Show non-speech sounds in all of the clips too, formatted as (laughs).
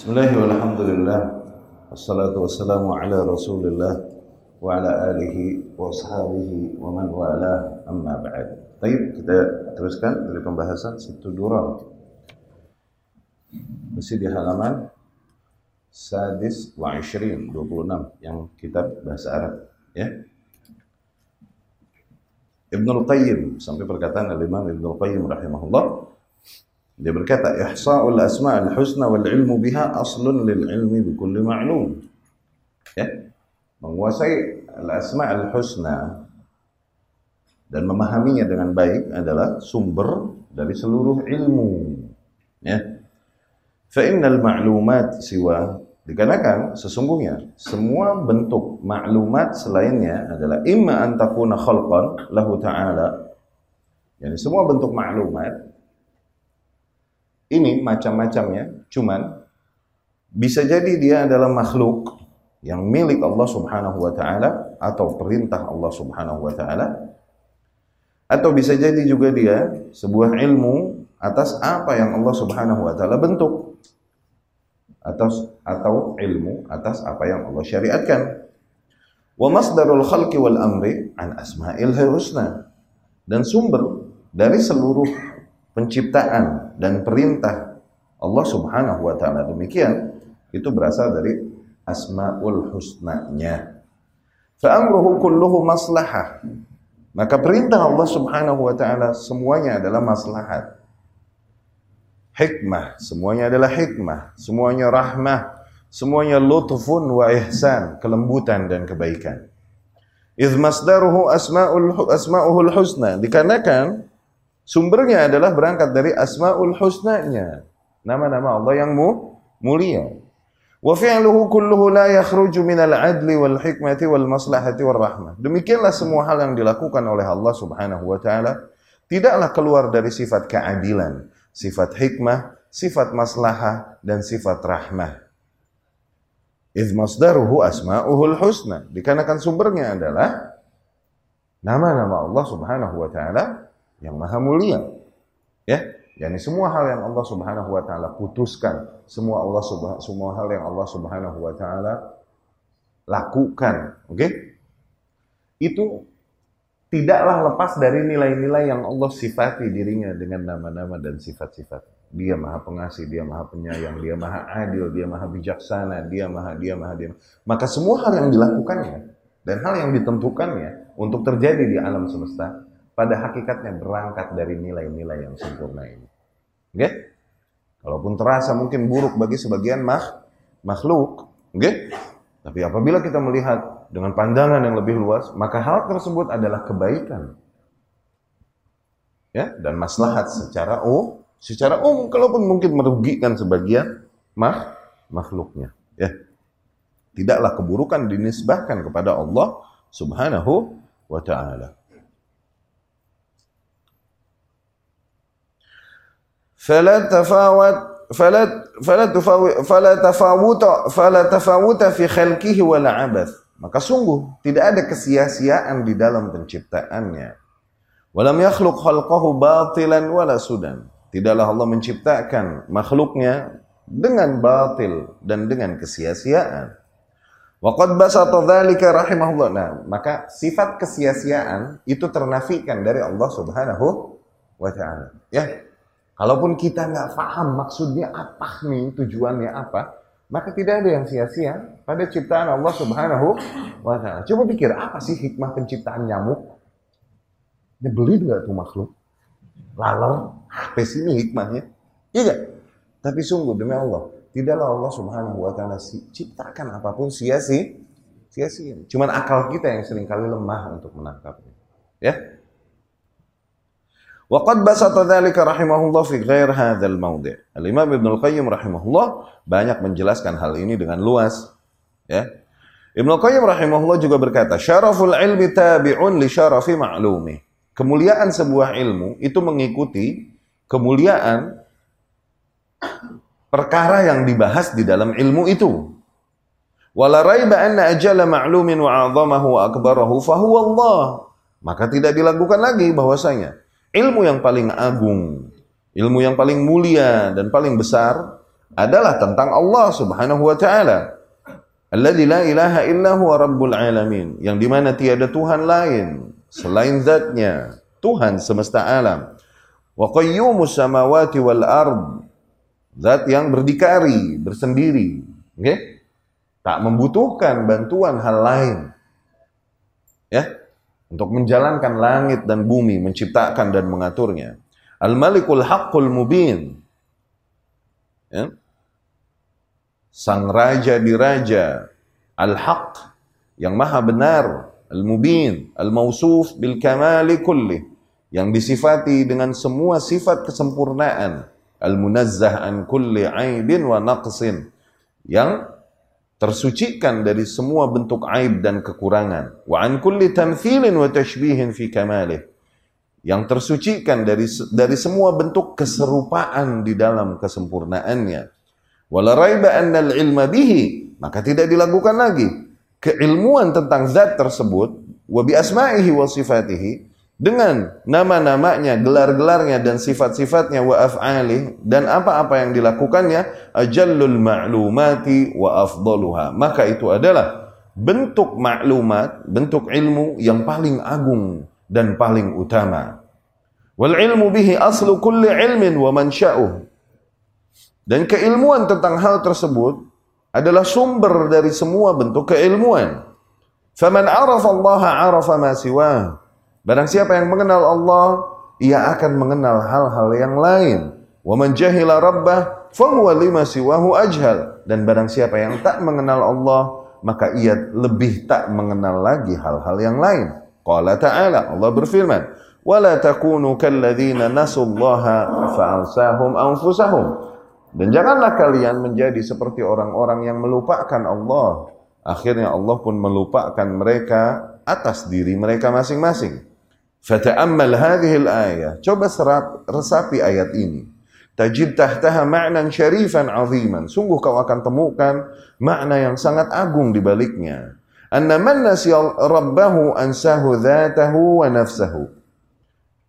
Bismillah walhamdulillah Wassalatu wassalamu ala rasulillah Wa ala alihi wa ashabihi wa man wala. Amma ba'd. Baik, kita teruskan dari pembahasan situ durah Masih di halaman Sadis wa ishrin 26 Yang kitab bahasa Arab ya. Ibnul Qayyim sampai perkataan Al-Imam Ibnul Qayyim rahimahullah dia berkata ihsa'ul asma'ul husna wal ilmu biha aslun lil ilmi bi kulli ma'lum. Ya. Menguasai al asma'ul husna dan memahaminya dengan baik adalah sumber dari seluruh ilmu. Ya. Fa innal ma'lumat siwa dikarenakan sesungguhnya semua bentuk maklumat selainnya adalah imma an takuna khalqan lahu ta'ala. Yani semua bentuk maklumat ini macam-macamnya, cuman bisa jadi dia adalah makhluk yang milik Allah Subhanahu wa taala atau perintah Allah Subhanahu wa taala atau bisa jadi juga dia sebuah ilmu atas apa yang Allah Subhanahu wa taala bentuk atau atau ilmu atas apa yang Allah syariatkan. Wa masdarul khalqi wal amri an asma'il husna. Dan sumber dari seluruh penciptaan dan perintah Allah Subhanahu wa taala demikian itu berasal dari asmaul husna-nya. Fa amruhu kulluhu maslahah. Maka perintah Allah Subhanahu wa taala semuanya adalah maslahat. Hikmah, semuanya adalah hikmah, semuanya rahmah, semuanya lutfun wa ihsan, kelembutan dan kebaikan. Idz masdaruhu asmaul asmauhul husna, dikarenakan Sumbernya adalah berangkat dari asmaul husnanya. Nama-nama Allah yang mu, mulia. Wa fi'luhu kulluhu la yakhruju minal adli wal hikmati wal maslahati wal rahmah. Demikianlah semua hal yang dilakukan oleh Allah Subhanahu wa taala tidaklah keluar dari sifat keadilan, sifat hikmah, sifat maslahah dan sifat rahmah. Idz masdaruhu asma'uhul husna. Dikarenakan sumbernya adalah nama-nama Allah Subhanahu wa taala yang maha mulia. Ya, yakni semua hal yang Allah Subhanahu wa taala putuskan, semua Allah subhanahu semua hal yang Allah Subhanahu wa taala lakukan, oke? Okay? Itu tidaklah lepas dari nilai-nilai yang Allah sifati dirinya dengan nama-nama dan sifat-sifat. Dia maha pengasih, dia maha penyayang, dia maha adil, dia maha bijaksana, dia maha, dia maha, dia maha. Maka semua hal yang dilakukannya dan hal yang ditentukannya untuk terjadi di alam semesta pada hakikatnya berangkat dari nilai-nilai yang sempurna ini. Oke? Kalaupun terasa mungkin buruk bagi sebagian makh, makhluk, oke? Tapi apabila kita melihat dengan pandangan yang lebih luas, maka hal tersebut adalah kebaikan. Ya, dan maslahat secara oh, secara umum kalaupun mungkin merugikan sebagian makh, makhluknya, ya. Tidaklah keburukan dinisbahkan kepada Allah Subhanahu wa taala. fala tafawat fala fala tafawut fala tafawuta fala tafawuta fi khalqihi wala abath. Maka sungguh tidak ada kesia-siaan di dalam penciptaannya. Walam yakhluq khalqahu batilan wala sudan. Tidaklah Allah menciptakan makhluknya dengan batil dan dengan kesia-siaan. Waqad basata dzalika rahimahullah. Nah maka sifat kesia-siaan itu ternafikan dari Allah Subhanahu wa taala. Ya. Kalaupun kita nggak paham maksudnya apa nih, tujuannya apa, maka tidak ada yang sia-sia pada ciptaan Allah Subhanahu wa taala. Coba pikir apa sih hikmah penciptaan nyamuk? Nyebelin nggak tuh makhluk? Laler, apa sih ini hikmahnya? Iya? Tapi sungguh demi Allah, tidaklah Allah Subhanahu wa taala ciptakan apa pun sia-sia. Sia-sia. Cuman akal kita yang sering kali lemah untuk menangkapnya. Ya, Waqad basata dzalika rahimahullah fi ghair hadzal mawdi'. Al-Imam Ibnu Qayyim rahimahullah banyak menjelaskan hal ini dengan luas. Ya. Ibnu Qayyim rahimahullah juga berkata, "Syaraful ilmi tabi'un li syarafi ma'lumi." Kemuliaan sebuah ilmu itu mengikuti kemuliaan perkara yang dibahas di dalam ilmu itu. Wala raiba anna ajala ma'lumin wa 'azamahu wa akbarahu fa Allah. Maka tidak dilakukan lagi bahwasanya ilmu yang paling agung, ilmu yang paling mulia dan paling besar adalah tentang Allah Subhanahu wa taala. Alladzi la ilaha illa huwa rabbul alamin, yang di mana tiada Tuhan lain selain zatnya, Tuhan semesta alam. Wa qayyumus samawati wal ard, zat yang berdikari, bersendiri? Okay? Tak membutuhkan bantuan hal lain. Untuk menjalankan langit dan bumi, menciptakan dan mengaturnya. Al-Malikul Haqqul Mubin. Ya. Sang Raja di Raja, Al-Haq, yang maha benar, Al-Mubin, Al-Mausuf bil kamali kulli, yang disifati dengan semua sifat kesempurnaan, Al-Munazzah an kulli aibin wa naqsin, yang tersucikan dari semua bentuk aib dan kekurangan. Wa an kulli tamthilin wa tashbihin fi kamalih. Yang tersucikan dari dari semua bentuk keserupaan di dalam kesempurnaannya wala raiba annal ilma bihi maka tidak dilakukan lagi keilmuan tentang zat tersebut wa bi asma'ihi wa sifatihi dengan nama-namanya, gelar-gelarnya dan sifat-sifatnya wa af'ali dan apa-apa yang dilakukannya ajallul ma'lumati wa afdaluha. Maka itu adalah bentuk maklumat, bentuk ilmu yang paling agung dan paling utama. Wal ilmu bihi aslu kulli ilmin wa mansya'uh. Dan keilmuan tentang hal tersebut adalah sumber dari semua bentuk keilmuan. Faman arafa Allah arafa ma siwah. Barang siapa yang mengenal Allah, ia akan mengenal hal-hal yang lain. Wa man jahila rabbah fahuwa lima siwahu ajhal. Dan barang siapa yang tak mengenal Allah, maka ia lebih tak mengenal lagi hal-hal yang lain. Qala ta'ala, Allah berfirman, وَلَا تَكُونُوا كَالَّذِينَ نَسُوا اللَّهَ فَأَنْسَاهُمْ أَنفُسَهُمْ dan janganlah kalian menjadi seperti orang-orang yang melupakan Allah. Akhirnya Allah pun melupakan mereka atas diri mereka masing-masing. Fata'ammal hadhihi al-ayah. Coba serat, resapi ayat ini. Tajid tahtaha ma'nan syarifan aziman. Sungguh kau akan temukan makna yang sangat agung di baliknya. Anna man nasiya rabbahu ansahu dhatahu wa nafsahu.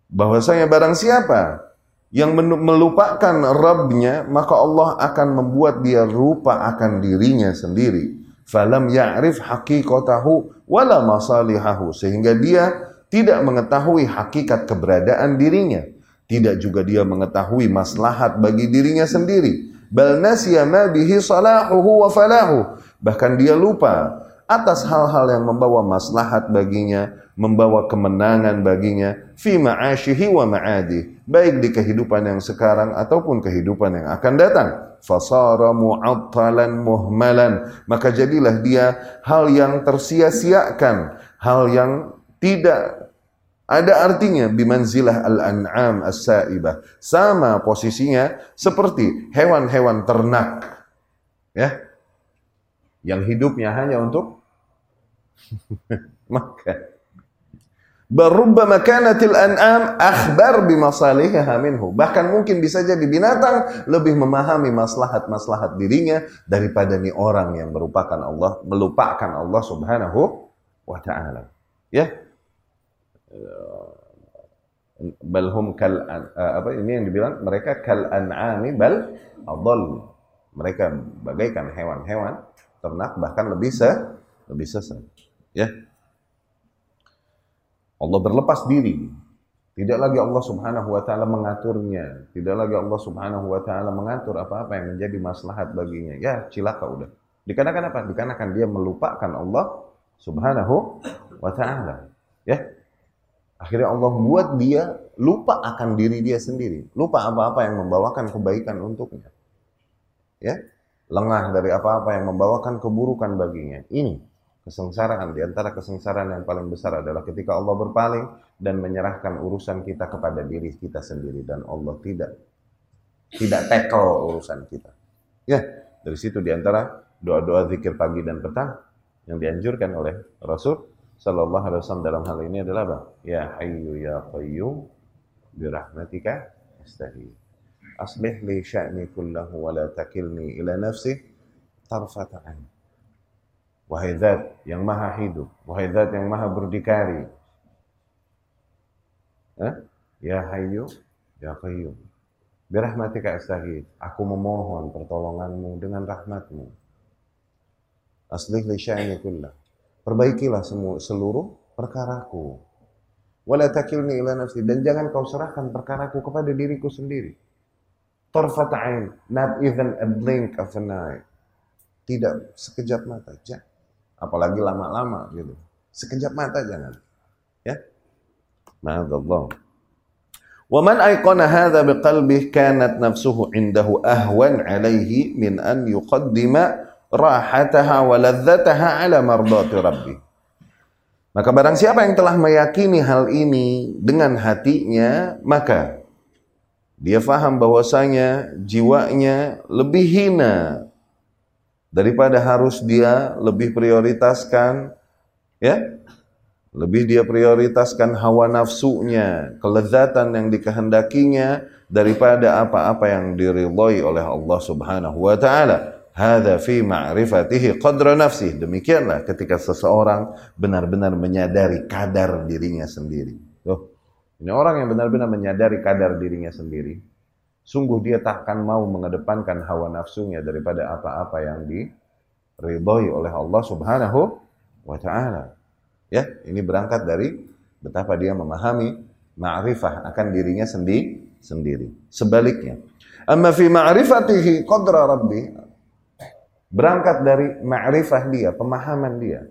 Bahwasanya barang siapa yang melupakan Rabbnya, maka Allah akan membuat dia lupa akan dirinya sendiri. Falam ya'rif haqiqatahu wala masalihahu. Sehingga dia tidak mengetahui hakikat keberadaan dirinya. Tidak juga dia mengetahui maslahat bagi dirinya sendiri. Bal nasiya ma bihi salahuhu wa falahu. Bahkan dia lupa atas hal-hal yang membawa maslahat baginya, membawa kemenangan baginya fi ma'asyihi wa ma'adi baik di kehidupan yang sekarang ataupun kehidupan yang akan datang fasara mu'attalan muhmalan maka jadilah dia hal yang tersia-siakan hal yang tidak ada artinya bimanzilah al-an'am as-saibah sama posisinya seperti hewan-hewan ternak ya yang hidupnya hanya untuk (laughs) makan Barubbama kanatil an'am akhbar bimasalihiha minhu. Bahkan mungkin bisa jadi binatang lebih memahami maslahat-maslahat dirinya daripada nih orang yang merupakan Allah, melupakan Allah Subhanahu wa taala. Ya. Balhum kal apa ini yang dibilang mereka kal an'ami bal adall. Mereka bagaikan hewan-hewan ternak bahkan lebih se lebih sesat. Ya. Allah berlepas diri. Tidak lagi Allah Subhanahu wa taala mengaturnya, tidak lagi Allah Subhanahu wa taala mengatur apa-apa yang menjadi maslahat baginya. Ya, cilaka udah. Dikarenakan apa? Dikarenakan dia melupakan Allah Subhanahu wa taala. Ya. Akhirnya Allah buat dia lupa akan diri dia sendiri, lupa apa-apa yang membawakan kebaikan untuknya. Ya. Lengah dari apa-apa yang membawakan keburukan baginya. Ini Kesengsaraan di antara kesengsaraan yang paling besar adalah ketika Allah berpaling dan menyerahkan urusan kita kepada diri kita sendiri dan Allah tidak tidak tackle urusan kita. Ya, dari situ di antara doa-doa zikir pagi dan petang yang dianjurkan oleh Rasul Sallallahu Alaihi Wasallam dalam hal ini adalah apa? Ya Hayyu Ya Qayyum birahmatika astaghfir. Aslih li sya'ni kullahu wa la takilni ila nafsi tarfata ain. Wahai zat yang maha hidup, wahai zat yang maha berdikari. Eh? Ya Hayyu, Ya Qayyum. Birahmatika astaghith. Aku memohon pertolonganmu dengan rahmatmu. Aslih li sya'ni kullah. Perbaikilah semua seluruh perkaraku. Wala takilni ila nafsi dan jangan kau serahkan perkaraku kepada diriku sendiri. Tarfat ain, not even a blink of an eye. Tidak sekejap mata, jangan. Apalagi lama-lama gitu. Sekejap mata jangan. Ya. Ma'adzallah. ومن أيقن هذا بقلبه كانت نفسه عنده أهون عليه من أن يقدم rahataha wa ladzataha ala mardati rabbi. Maka barang siapa yang telah meyakini hal ini dengan hatinya, maka dia faham bahwasanya jiwanya lebih hina daripada harus dia lebih prioritaskan ya lebih dia prioritaskan hawa nafsunya, kelezatan yang dikehendakinya daripada apa-apa yang diridhoi oleh Allah Subhanahu wa taala. Hadza fi ma'rifatihi qadra nafsi. Demikianlah ketika seseorang benar-benar menyadari kadar dirinya sendiri. Loh, ini orang yang benar-benar menyadari kadar dirinya sendiri. Sungguh dia tak akan mau mengedepankan hawa nafsunya daripada apa-apa yang diridhoi oleh Allah Subhanahu wa taala. Ya, ini berangkat dari betapa dia memahami ma'rifah akan dirinya sendi sendiri. Sebaliknya, amma fi ma'rifatihi qadra rabbi berangkat dari ma'rifah dia, pemahaman dia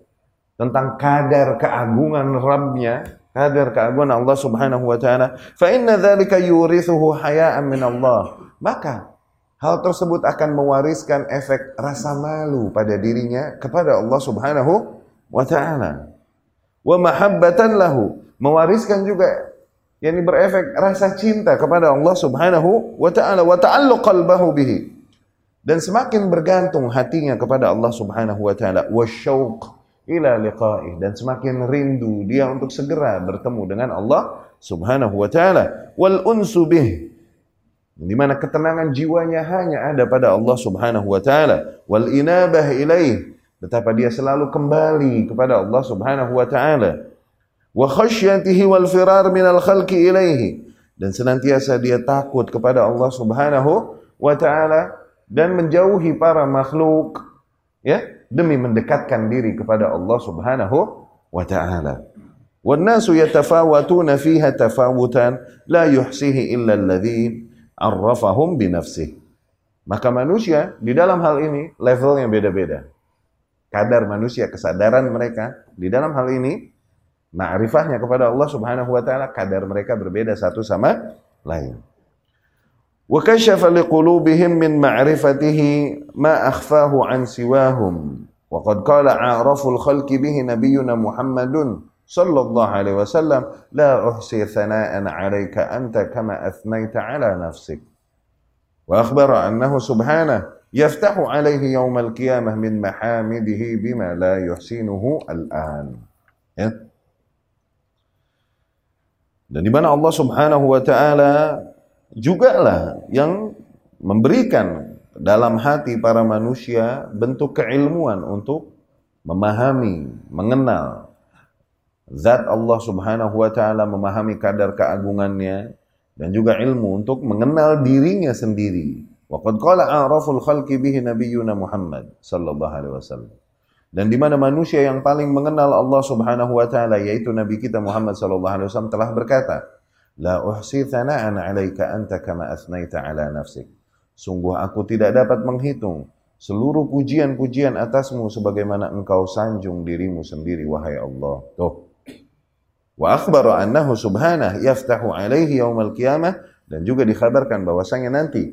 tentang kadar keagungan Rabbnya, kadar keagungan Allah Subhanahu wa taala, fa inna dzalika yurithuhu haya'an min Allah. Maka hal tersebut akan mewariskan efek rasa malu pada dirinya kepada Allah Subhanahu wa taala. Wa mahabbatan lahu. Mewariskan juga yang berefek rasa cinta kepada Allah Subhanahu wa taala. Wa ta'alluq qalbahu bihi dan semakin bergantung hatinya kepada Allah Subhanahu wa taala wasyauq ila liqa'ih dan semakin rindu dia untuk segera bertemu dengan Allah Subhanahu wa taala. Wal unsu bih di mana ketenangan jiwanya hanya ada pada Allah Subhanahu wa taala. Wal inabah ilaih Betapa dia selalu kembali kepada Allah Subhanahu wa taala. Wa khasyatihi wal firar khalqi ilaihi. Dan senantiasa dia takut kepada Allah Subhanahu wa taala dan menjauhi para makhluk ya demi mendekatkan diri kepada Allah Subhanahu wa taala. Yatafawatuna fiha tafawutan la yuhsihi illa alladhi arrafahum bi nafsihi. Maka manusia di dalam hal ini levelnya beda-beda kadar manusia, kesadaran mereka di dalam hal ini ma'rifahnya kepada Allah Subhanahu wa taala kadar mereka berbeda satu sama lain. Wa kashafa liqulubihim min ma'rifatihi ma akhfahu an siwahum. Wa qad qala a'raful khalqi bihi nabiyyuna Muhammadun sallallahu alaihi wasallam la uhsi thana'an 'alaika anta kama athnaita 'ala nafsik. Wa akhbara annahu subhanahu yaftahu alaihi yaumal qiyamah min mahamidihi bima la yuhsinuhu al-an. Ya. Dan di mana Allah Subhanahu wa taala juga lah yang memberikan dalam hati para manusia bentuk keilmuan untuk memahami, mengenal zat Allah Subhanahu wa taala, memahami kadar keagungannya dan juga ilmu untuk mengenal dirinya sendiri Waqad qala a'raful khalqi bihi Muhammad sallallahu alaihi wasallam. Dan di mana manusia yang paling mengenal Allah Subhanahu wa taala yaitu nabi kita Muhammad sallallahu alaihi wasallam telah berkata, "La uhsi thana'an 'alaika anta kama asnaita 'ala nafsik." Sungguh aku tidak dapat menghitung seluruh pujian-pujian atasmu sebagaimana engkau sanjung dirimu sendiri wahai Allah. Tuh. Wa akhbara annahu subhanahu yaftahu alaihi yaumal qiyamah dan juga dikabarkan bahwasanya nanti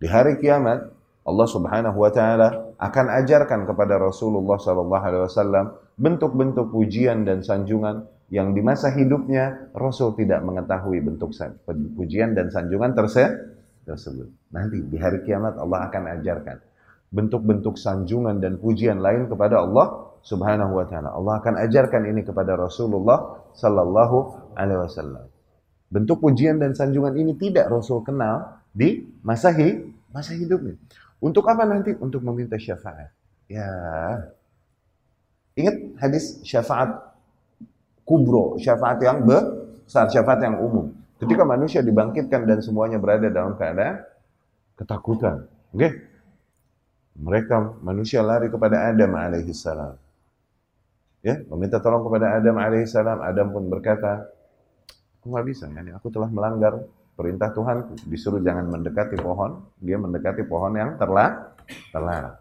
di hari kiamat Allah Subhanahu wa taala akan ajarkan kepada Rasulullah wasallam bentuk-bentuk pujian dan sanjungan yang di masa hidupnya Rasul tidak mengetahui bentuk pujian dan sanjungan tersebut. Nanti di hari kiamat Allah akan ajarkan bentuk-bentuk sanjungan dan pujian lain kepada Allah Subhanahu wa taala. Allah akan ajarkan ini kepada Rasulullah sallallahu alaihi wasallam. Bentuk pujian dan sanjungan ini tidak Rasul kenal di masa masa hidupnya. Untuk apa nanti? Untuk meminta syafaat. Ya. Ingat hadis syafaat kubro, syafaat yang besar, syafaat yang umum. Ketika manusia dibangkitkan dan semuanya berada dalam keadaan ketakutan. Oke? Okay? Mereka manusia lari kepada Adam alaihi salam. Ya, meminta tolong kepada Adam alaihi salam. Adam pun berkata, aku nggak bisa, yani aku telah melanggar perintah Tuhan. Disuruh jangan mendekati pohon, dia mendekati pohon yang terlah, terlarang.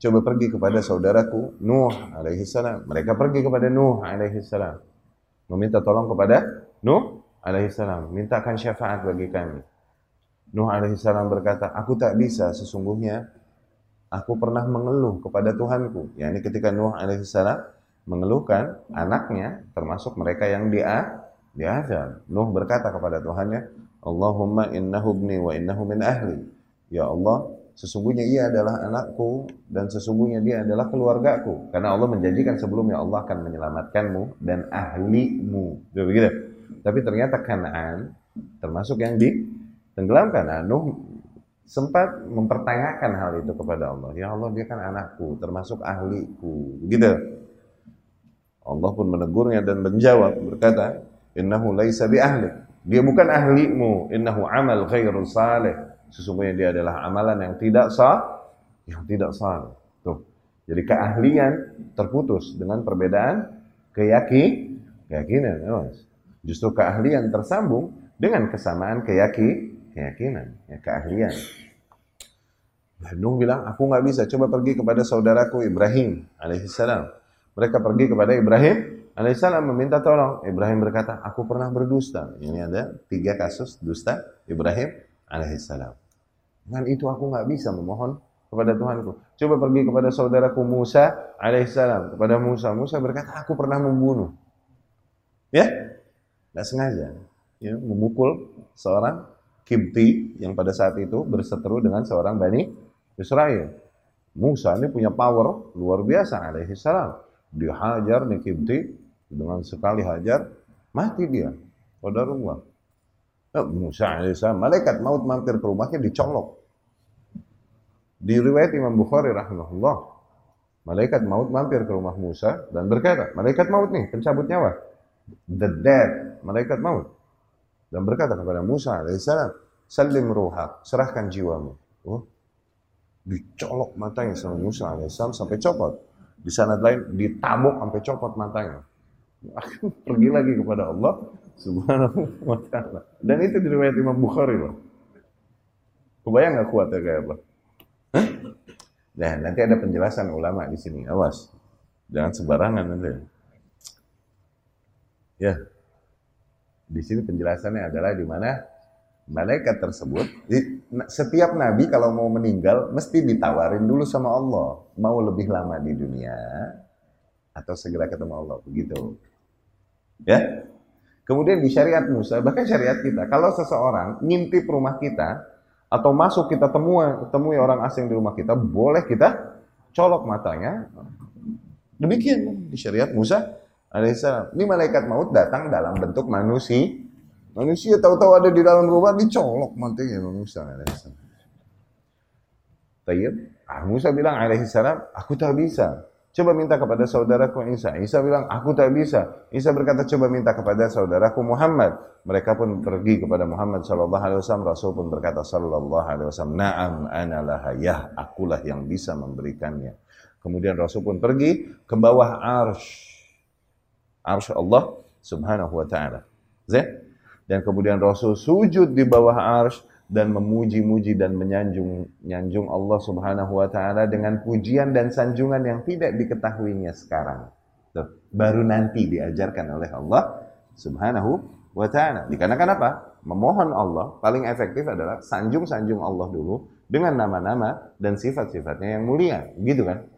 Coba pergi kepada saudaraku Nuh alaihi salam. Mereka pergi kepada Nuh alaihi salam. Meminta tolong kepada Nuh alaihi salam. Mintakan syafaat bagi kami. Nuh alaihi salam berkata, aku tak bisa sesungguhnya aku pernah mengeluh kepada Tuhanku. Ya, ini ketika Nuh alaihi salam mengeluhkan anaknya termasuk mereka yang dia diazab. Nuh berkata kepada Tuhannya, Allahumma innahu ibni wa innahu min ahli. Ya Allah, sesungguhnya ia adalah anakku dan sesungguhnya dia adalah keluargaku. Karena Allah menjanjikan sebelumnya Allah akan menyelamatkanmu dan ahlimu. Begitu. Tapi ternyata Kanaan termasuk yang di tenggelamkan. Nah, Nuh sempat mempertanyakan hal itu kepada Allah. Ya Allah, dia kan anakku, termasuk ahliku. Gitu. Allah pun menegurnya dan menjawab berkata, "Innahu laisa bi ahli." Dia bukan ahlimu, innahu amal khairul salih. Sesungguhnya dia adalah amalan yang tidak sah, yang tidak sah. Tuh. Jadi keahlian terputus dengan perbedaan keyakin, keyakinan. Justru keahlian tersambung dengan kesamaan keyakin, keyakinan, ya, keahlian. Nuh bilang, aku nggak bisa, coba pergi kepada saudaraku Ibrahim alaihissalam. Mereka pergi kepada Ibrahim alaihissalam meminta tolong. Ibrahim berkata, aku pernah berdusta. Ini ada tiga kasus dusta Ibrahim alaihissalam. Dengan itu aku nggak bisa memohon kepada Tuhanku. Coba pergi kepada saudaraku Musa alaihissalam. Kepada Musa, Musa berkata, aku pernah membunuh. Ya, nggak sengaja. Ya, memukul seorang Kibti yang pada saat itu berseteru dengan seorang Bani Israel. Musa ini punya power luar biasa alaihi salam. Dihajar nih Kibti dengan sekali hajar mati dia. Qadarullah. Nah, Musa alaihissalam, malaikat maut mampir ke rumahnya dicolok. Di riwayat Imam Bukhari rahimahullah, malaikat maut mampir ke rumah Musa dan berkata, malaikat maut nih, pencabut nyawa. The dead, malaikat maut dan berkata kepada Musa alaihissalam, "Salim ruhak, serahkan jiwamu." Oh, dicolok matanya sama Musa alaihissalam sampai copot. Di sana lain ditabuk sampai copot matanya. (laughs) Pergi lagi kepada Allah subhanahu wa ta'ala. Dan itu diriwayat Imam Bukhari loh. Kebayang gak kuatnya kayak apa? Nah, nanti ada penjelasan ulama di sini. Awas. Jangan sembarangan nanti. Ya, di sini penjelasannya adalah di mana malaikat tersebut setiap nabi kalau mau meninggal mesti ditawarin dulu sama Allah mau lebih lama di dunia atau segera ketemu Allah begitu ya kemudian di syariat Musa bahkan syariat kita kalau seseorang ngintip rumah kita atau masuk kita temui temui orang asing di rumah kita boleh kita colok matanya demikian di syariat Musa alaihissalam. Ini malaikat maut datang dalam bentuk manusia. Manusia tahu-tahu ada di dalam rumah dicolok matinya Musa alaihissalam. Tayyib. Ah, Musa bilang alaihissalam, aku tak bisa. Coba minta kepada saudaraku Isa. Isa bilang, aku tak bisa. Isa berkata, coba minta kepada saudaraku Muhammad. Mereka pun pergi kepada Muhammad sallallahu alaihi wasallam. Rasul pun berkata sallallahu alaihi wasallam, "Na'am ana laha yah, akulah yang bisa memberikannya." Kemudian Rasul pun pergi ke bawah arsy arsy Allah Subhanahu wa taala. Dan kemudian Rasul sujud di bawah arsy dan memuji-muji dan menyanjung nyanjung Allah Subhanahu wa taala dengan pujian dan sanjungan yang tidak diketahuinya sekarang. Baru nanti diajarkan oleh Allah Subhanahu wa taala. Dikarenakan apa? Memohon Allah paling efektif adalah sanjung-sanjung Allah dulu dengan nama-nama dan sifat-sifatnya yang mulia, gitu kan?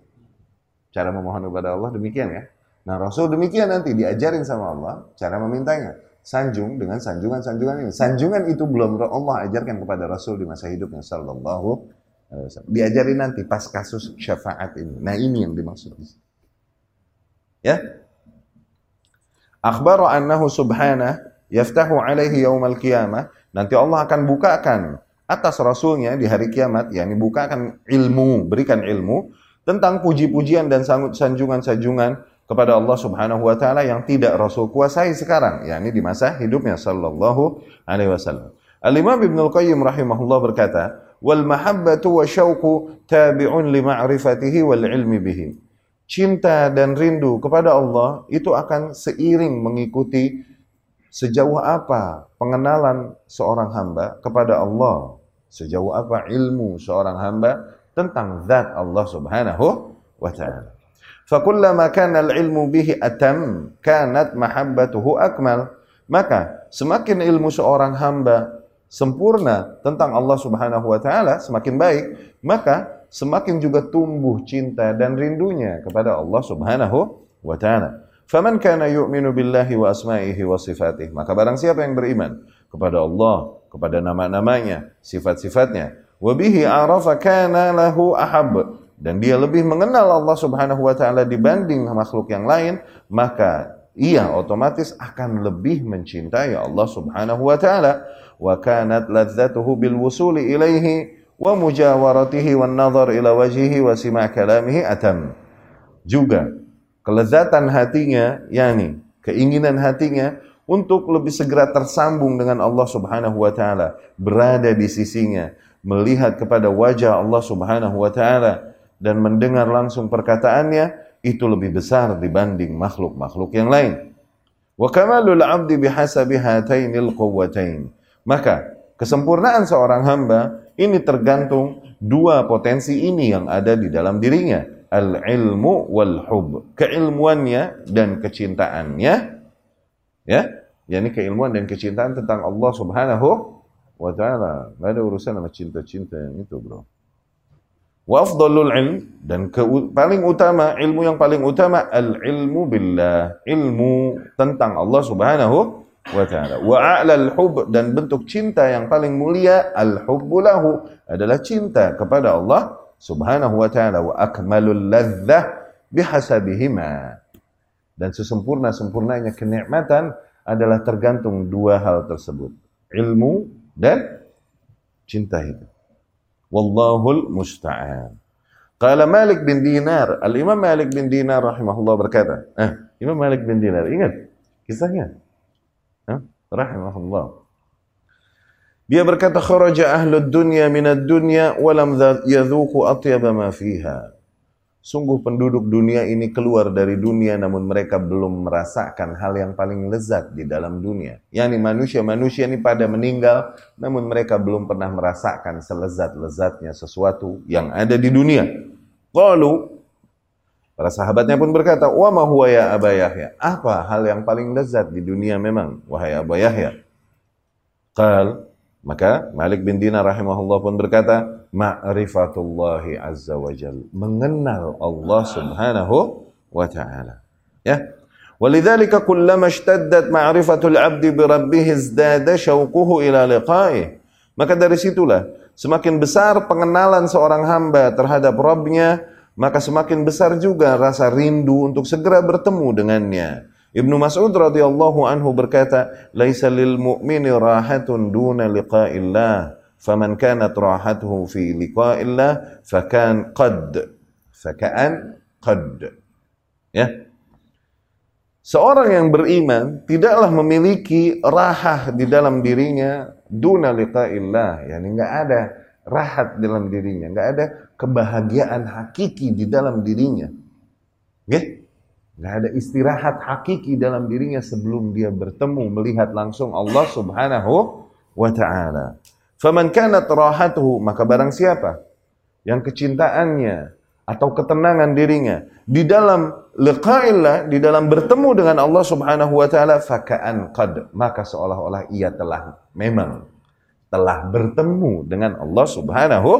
Cara memohon kepada Allah demikian ya. Nah Rasul demikian nanti diajarin sama Allah cara memintanya. Sanjung dengan sanjungan-sanjungan ini. Sanjungan itu belum Allah ajarkan kepada Rasul di masa hidupnya sallallahu alaihi wasallam. Diajarin nanti pas kasus syafaat ini. Nah ini yang dimaksud. Ya. Akhbaru annahu subhanah yaftahu alaihi yaumal qiyamah. Nanti Allah akan bukakan atas Rasulnya di hari kiamat, yakni bukakan ilmu, berikan ilmu tentang puji-pujian dan sanjungan-sanjungan kepada Allah Subhanahu wa taala yang tidak Rasul kuasai sekarang, yakni di masa hidupnya sallallahu alaihi wasallam. Al-Imam Ibnu Al-Qayyim rahimahullah berkata, "Wal mahabbatu wa syauqu tabi'un li ma'rifatihi wal ilmi bihi." Cinta dan rindu kepada Allah itu akan seiring mengikuti sejauh apa pengenalan seorang hamba kepada Allah, sejauh apa ilmu seorang hamba tentang zat Allah Subhanahu wa taala. Fakullama kana al-ilmu bihi atam, kanat mahabbatuhu akmal. Maka semakin ilmu seorang hamba sempurna tentang Allah Subhanahu wa taala semakin baik, maka semakin juga tumbuh cinta dan rindunya kepada Allah Subhanahu wa taala. Faman kana yu'minu billahi wa asma'ihi wa sifatih. Maka barang siapa yang beriman kepada Allah, kepada nama-namanya, sifat-sifatnya, wa bihi arafa kana lahu ahab dan dia lebih mengenal Allah Subhanahu wa taala dibanding makhluk yang lain, maka ia otomatis akan lebih mencintai Allah Subhanahu wa taala. Wa kanat ladzatuhu bil wusuli ilaihi wa mujawaratihi wan nazar ila wajhihi wa sima' kalamihi atam. Juga kelezatan hatinya, yakni keinginan hatinya untuk lebih segera tersambung dengan Allah Subhanahu wa taala, berada di sisinya, melihat kepada wajah Allah Subhanahu wa taala, dan mendengar langsung perkataannya itu lebih besar dibanding makhluk-makhluk yang lain. Wa kamalul 'abdi bihasabi hatainil quwwatain. Maka kesempurnaan seorang hamba ini tergantung dua potensi ini yang ada di dalam dirinya, al-ilmu wal hub. Keilmuannya dan kecintaannya ya, yakni keilmuan dan kecintaan tentang Allah Subhanahu wa taala. Enggak ada urusan sama cinta-cinta yang itu, Bro. Wa afdalul ilm dan ke, paling utama ilmu yang paling utama al ilmu billah, ilmu tentang Allah Subhanahu wa taala. Wa a'lal hub dan bentuk cinta yang paling mulia al hubbu lahu adalah cinta kepada Allah Subhanahu wa taala wa akmalul ladzah bihasabihima. Dan sesempurna-sempurnanya kenikmatan adalah tergantung dua hal tersebut. Ilmu dan cinta itu. والله المستعان قال مالك بن دينار الإمام مالك بن دينار رحمه الله بركاته أه. إمام مالك بن دينار ingat kisahnya أه. رحمه الله dia berkata kharaja ahlud dunya minad dunya walam yadhuku atyaba ma fiha Sungguh penduduk dunia ini keluar dari dunia namun mereka belum merasakan hal yang paling lezat di dalam dunia. Yani manusia-manusia ini pada meninggal namun mereka belum pernah merasakan selezat-lezatnya sesuatu yang ada di dunia. Qalu Para sahabatnya pun berkata, "Wa ma huwa ya Aba Yahya?" Apa hal yang paling lezat di dunia memang wahai Aba Yahya? Qal maka Malik bin Dinar rahimahullah pun berkata, ma'rifatullahi azza wa jal. Mengenal Allah subhanahu wa ta'ala. Ya. Walidzalika kullama ishtaddat ma'rifatul 'abdi bi rabbih izdada syauquhu ila liqa'ih. Maka dari situlah semakin besar pengenalan seorang hamba terhadap Rabbnya, maka semakin besar juga rasa rindu untuk segera bertemu dengannya. Ibnu Mas'ud radhiyallahu anhu berkata, "Laisa lil mu'mini rahatun duna liqa'illah, faman kanat rahatuhu fi liqa'illah, fakan qad." Fakan qad. Ya. Seorang yang beriman tidaklah memiliki rahah di dalam dirinya duna liqa'illah, yakni enggak ada rahat dalam dirinya, enggak ada kebahagiaan hakiki di dalam dirinya. Okay? Nggak ada istirahat hakiki dalam dirinya sebelum dia bertemu melihat langsung Allah Subhanahu wa taala. Faman kanat rahatuhu maka barang siapa yang kecintaannya atau ketenangan dirinya di dalam liqa'illah di dalam bertemu dengan Allah Subhanahu wa taala faka'an qad maka seolah-olah ia telah memang telah bertemu dengan Allah Subhanahu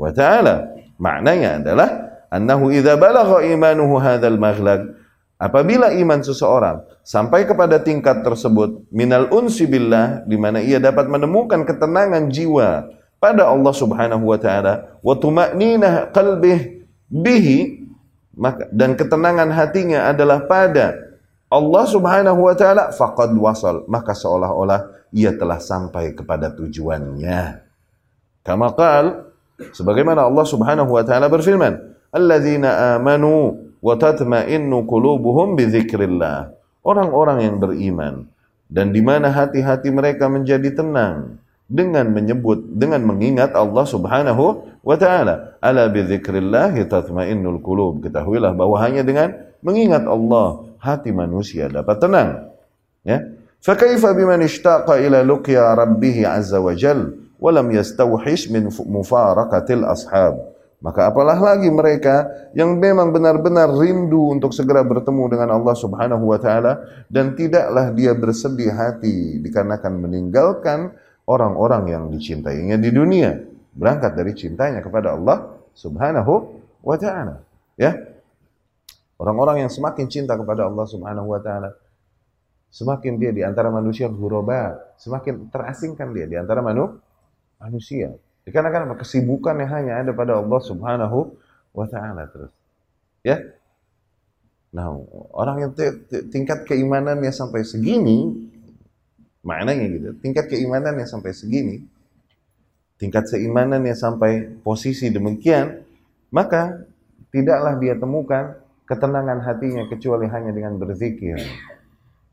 wa taala. Maknanya adalah annahu idza balagha imanuhu hadzal maghlaq Apabila iman seseorang sampai kepada tingkat tersebut minal unsi billah di mana ia dapat menemukan ketenangan jiwa pada Allah Subhanahu wa taala wa qalbih bihi maka dan ketenangan hatinya adalah pada Allah Subhanahu wa taala faqad wasal maka seolah-olah ia telah sampai kepada tujuannya. Kama qal sebagaimana Allah Subhanahu wa taala berfirman, "Alladzina amanu wa tatma'innu qulubuhum bi. Orang-orang yang beriman dan di mana hati-hati mereka menjadi tenang dengan menyebut dengan mengingat Allah Subhanahu wa taala. Ala bi dzikrillah tatma'innul qulub. Ketahuilah bahwa hanya dengan mengingat Allah hati manusia dapat tenang. Ya. Fa kaifa biman ishtaqa ila luqya rabbih azza wa jal wa lam yastawhish min mufaraqatil ashab. Maka apalah lagi mereka yang memang benar-benar rindu untuk segera bertemu dengan Allah Subhanahu wa taala dan tidaklah dia bersedih hati dikarenakan meninggalkan orang-orang yang dicintainya di dunia. Berangkat dari cintanya kepada Allah Subhanahu wa taala ya. Orang-orang yang semakin cinta kepada Allah Subhanahu wa taala semakin dia di antara manusia ghuraba semakin terasingkan dia di antara manu manusia Dikarenakan kesibukan yang hanya ada pada Allah Subhanahu wa taala terus. Ya. Nah, orang yang tingkat keimanannya sampai segini, maknanya gitu, tingkat keimanannya sampai segini, tingkat keimanannya sampai posisi demikian, maka tidaklah dia temukan ketenangan hatinya kecuali hanya dengan berzikir.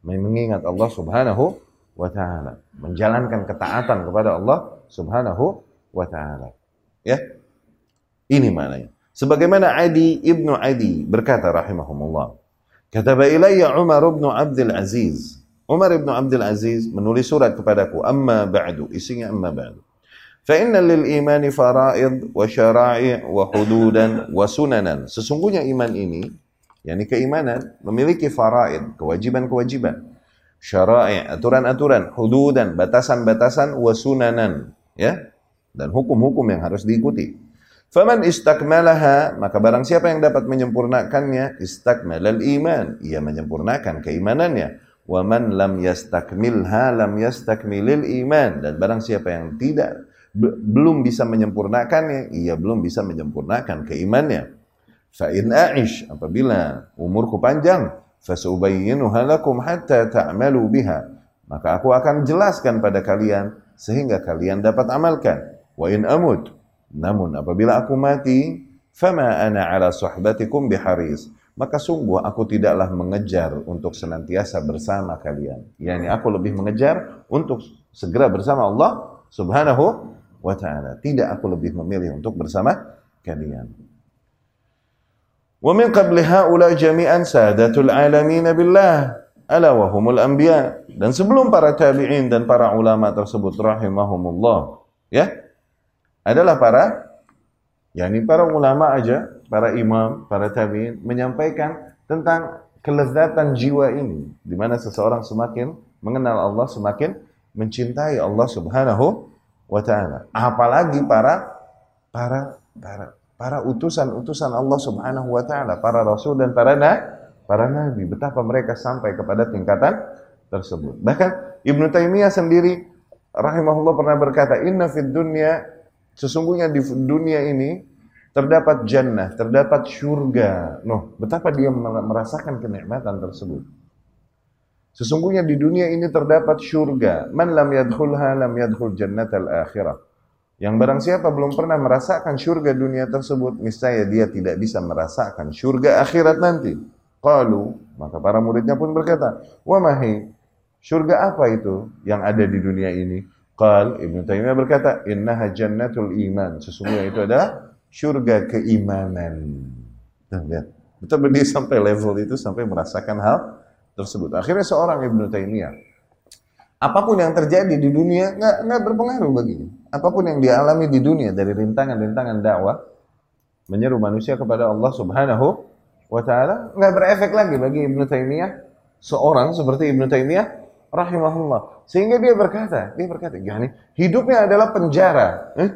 Mengingat Allah Subhanahu wa taala, menjalankan ketaatan kepada Allah Subhanahu wa taala. Ya. Ini maknanya. Sebagaimana Adi ibnu Adi berkata rahimahumullah. Kataba ilayya Umar ibn Abdul Aziz. Umar ibn Abdul Aziz menulis surat kepadaku. Amma ba'du. Isinya amma ba'du. Fa'inna lil imani fara'id wa syara'i wa hududan wa sunanan. Sesungguhnya iman ini, yakni keimanan, memiliki faraid, kewajiban-kewajiban. Syara'i, aturan-aturan, hududan, batasan-batasan, wa sunanan. Ya, dan hukum-hukum yang harus diikuti. Faman istakmalaha, maka barang siapa yang dapat menyempurnakannya, istakmalal iman, ia menyempurnakan keimanannya. Wa man lam yastakmilha lam yastakmilil iman dan barang siapa yang tidak belum bisa menyempurnakannya, ia belum bisa menyempurnakan keimannya. Fa in a'ish apabila umurku panjang, fasubayyinuha lakum hatta ta'malu biha. Maka aku akan jelaskan pada kalian sehingga kalian dapat amalkan. Wa in amut. Namun apabila aku mati, fama ana ala suhbatikum biharis. Maka sungguh aku tidaklah mengejar untuk senantiasa bersama kalian. Yani aku lebih mengejar untuk segera bersama Allah subhanahu wa ta'ala. Tidak aku lebih memilih untuk bersama kalian. Wa min jami'an sadatul alamin billah ala wa dan sebelum para tabi'in dan para ulama tersebut rahimahumullah ya adalah para yakni para ulama aja, para imam, para tabi'in menyampaikan tentang kelezatan jiwa ini di mana seseorang semakin mengenal Allah semakin mencintai Allah Subhanahu wa taala. Apalagi para para para para utusan-utusan Allah Subhanahu wa taala, para rasul dan para na, para nabi, betapa mereka sampai kepada tingkatan tersebut. Bahkan Ibnu Taimiyah sendiri rahimahullah pernah berkata, "Inna fid dunya Sesungguhnya di dunia ini terdapat jannah, terdapat syurga. Noh, betapa dia merasakan kenikmatan tersebut. Sesungguhnya di dunia ini terdapat syurga. Man lam yadkhulha lam yadkhul jannatal akhirah. Yang barang siapa belum pernah merasakan syurga dunia tersebut, niscaya dia tidak bisa merasakan syurga akhirat nanti. Qalu, maka para muridnya pun berkata, "Wa mahi, syurga apa itu yang ada di dunia ini?" Qal Ibnu Taimiyah berkata, "Innaha jannatul iman." Sesungguhnya itu adalah surga keimanan. Nah, lihat. Betul dia sampai level itu sampai merasakan hal tersebut. Akhirnya seorang Ibnu Taimiyah apa pun yang terjadi di dunia nggak nggak berpengaruh baginya. Apa pun yang dialami di dunia dari rintangan-rintangan dakwah menyeru manusia kepada Allah Subhanahu wa taala nggak berefek lagi bagi Ibnu Taimiyah seorang seperti Ibnu Taimiyah rahimahullah. Sehingga dia berkata, dia berkata, yani hidupnya adalah penjara. Eh?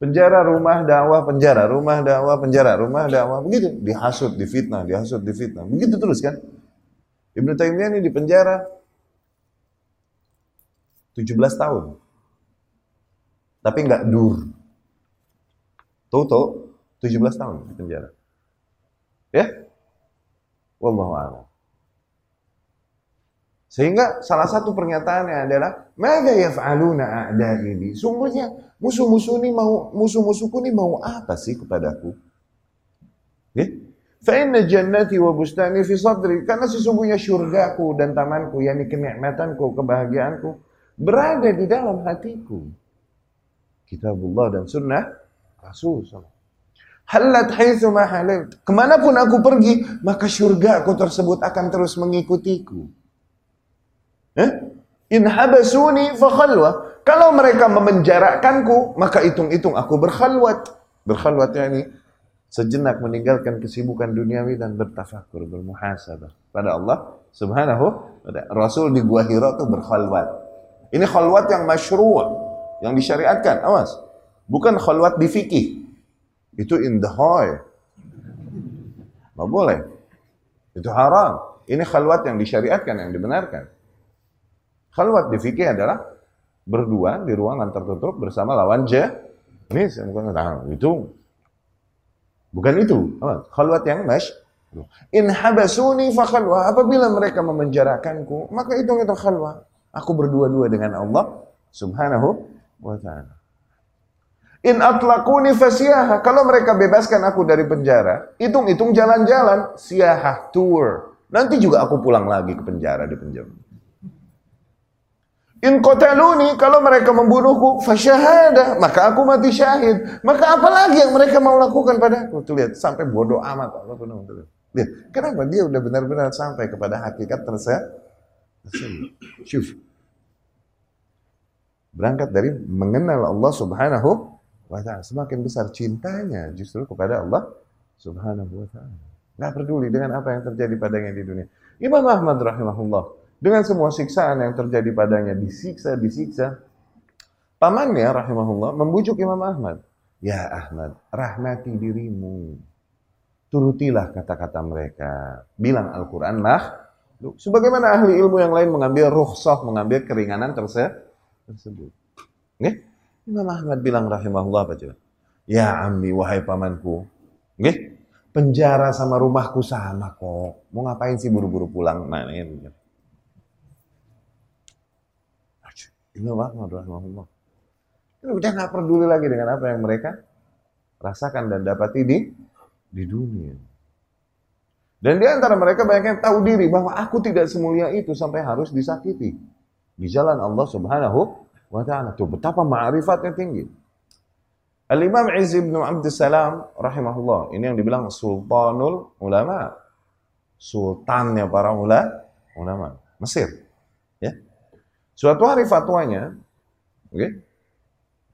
Penjara rumah dakwah, penjara rumah dakwah, penjara rumah dakwah. Begitu, dihasut, difitnah, dihasut, difitnah. Begitu terus kan? Ibnu Taimiyah ini di penjara 17 tahun. Tapi nggak dur. Toto 17 tahun di penjara. Ya? Wallahu a'lam. Sehingga salah satu pernyataannya adalah, "Mada yaf'aluna a'da'i Sungguhnya musuh-musuh ini mau musuh-musuhku ini mau apa sih kepadaku? Ya? Fa'inna jannati wa bustani fi sadri. Karena sesungguhnya syurgaku dan tamanku, yakni kenikmatanku, kebahagiaanku, berada di dalam hatiku. Kitabullah dan sunnah Rasul Halat haitsu halal. Ke mana pun aku pergi, maka syurgaku tersebut akan terus mengikutiku. Eh? In. Kalau mereka memenjarakanku, maka hitung-hitung aku berkhalwat. Berkhalwat yakni sejenak meninggalkan kesibukan duniawi dan bertafakur, bermuhasabah pada Allah Subhanahu wa Rasul di Gua Hira itu berkhalwat. Ini khalwat yang masyru' yang disyariatkan. Awas. Bukan khalwat di fikih. Itu in the boleh. Itu haram. Ini khalwat yang disyariatkan, yang dibenarkan. Khalwat di fikih adalah berdua di ruangan tertutup bersama lawan je. Ini itu Bukan itu. Khalwat yang mash. In habasuni fa khalwa. Apabila mereka memenjarakanku, maka itu itu khalwa. Aku berdua-dua dengan Allah subhanahu wa ta'ala. In atlaquni fasiyaha. Kalau mereka bebaskan aku dari penjara, hitung-hitung jalan-jalan, siahah tour. Nanti juga aku pulang lagi ke penjara di penjara. In qataluni kalau mereka membunuhku fasyahada maka aku mati syahid. Maka apa lagi yang mereka mau lakukan padaku? Tuh lihat sampai bodoh amat Allah tuh. Lihat, kenapa dia udah benar-benar sampai kepada hakikat tersebut? Syuf. Berangkat dari mengenal Allah Subhanahu wa taala. Semakin besar cintanya justru kepada Allah Subhanahu wa taala. Enggak peduli dengan apa yang terjadi padanya di dunia. Imam Ahmad rahimahullah dengan semua siksaan yang terjadi padanya, disiksa, disiksa. Pamannya rahimahullah membujuk Imam Ahmad. Ya Ahmad, rahmati dirimu. Turutilah kata-kata mereka. Bilang Al-Quran mah. Sebagaimana ahli ilmu yang lain mengambil rukhsah, mengambil keringanan tersebut. Nih, Imam Ahmad bilang rahimahullah apa coba? Ya ambi, wahai pamanku. Nih, penjara sama rumahku sama kok. Mau ngapain sih buru-buru pulang? Nah, ini. Imam Ahmad rahimahullah. Udah nggak peduli lagi dengan apa yang mereka rasakan dan dapati di di dunia. Dan di antara mereka banyak yang tahu diri bahwa aku tidak semulia itu sampai harus disakiti di jalan Allah Subhanahu wa taala. Tuh betapa ma'rifatnya tinggi. Al-Imam Izz bin Abdussalam rahimahullah, ini yang dibilang sultanul ulama. Sultannya para ulama, Mesir. Suatu hari fatwanya, okay,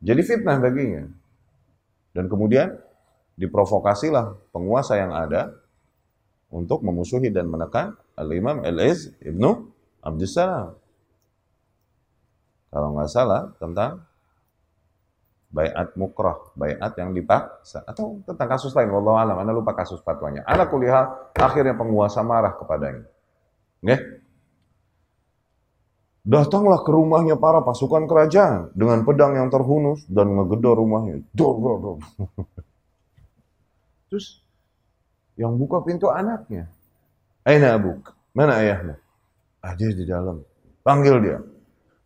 jadi fitnah baginya. Dan kemudian diprovokasilah penguasa yang ada untuk memusuhi dan menekan Al-Imam Al-Iz Ibnu Abdussalam. Kalau nggak salah tentang bayat mukrah, bayat yang dipaksa atau tentang kasus lain wallahu alam, Anda lupa kasus fatwanya. Anak kuliah akhirnya penguasa marah kepadanya. Okay? Datanglah ke rumahnya para pasukan kerajaan dengan pedang yang terhunus dan ngegedor rumahnya. Dor, dor, dor. (laughs) Terus yang buka pintu anaknya. Aina abuk? Mana ayahmu? Ada di dalam. Panggil dia.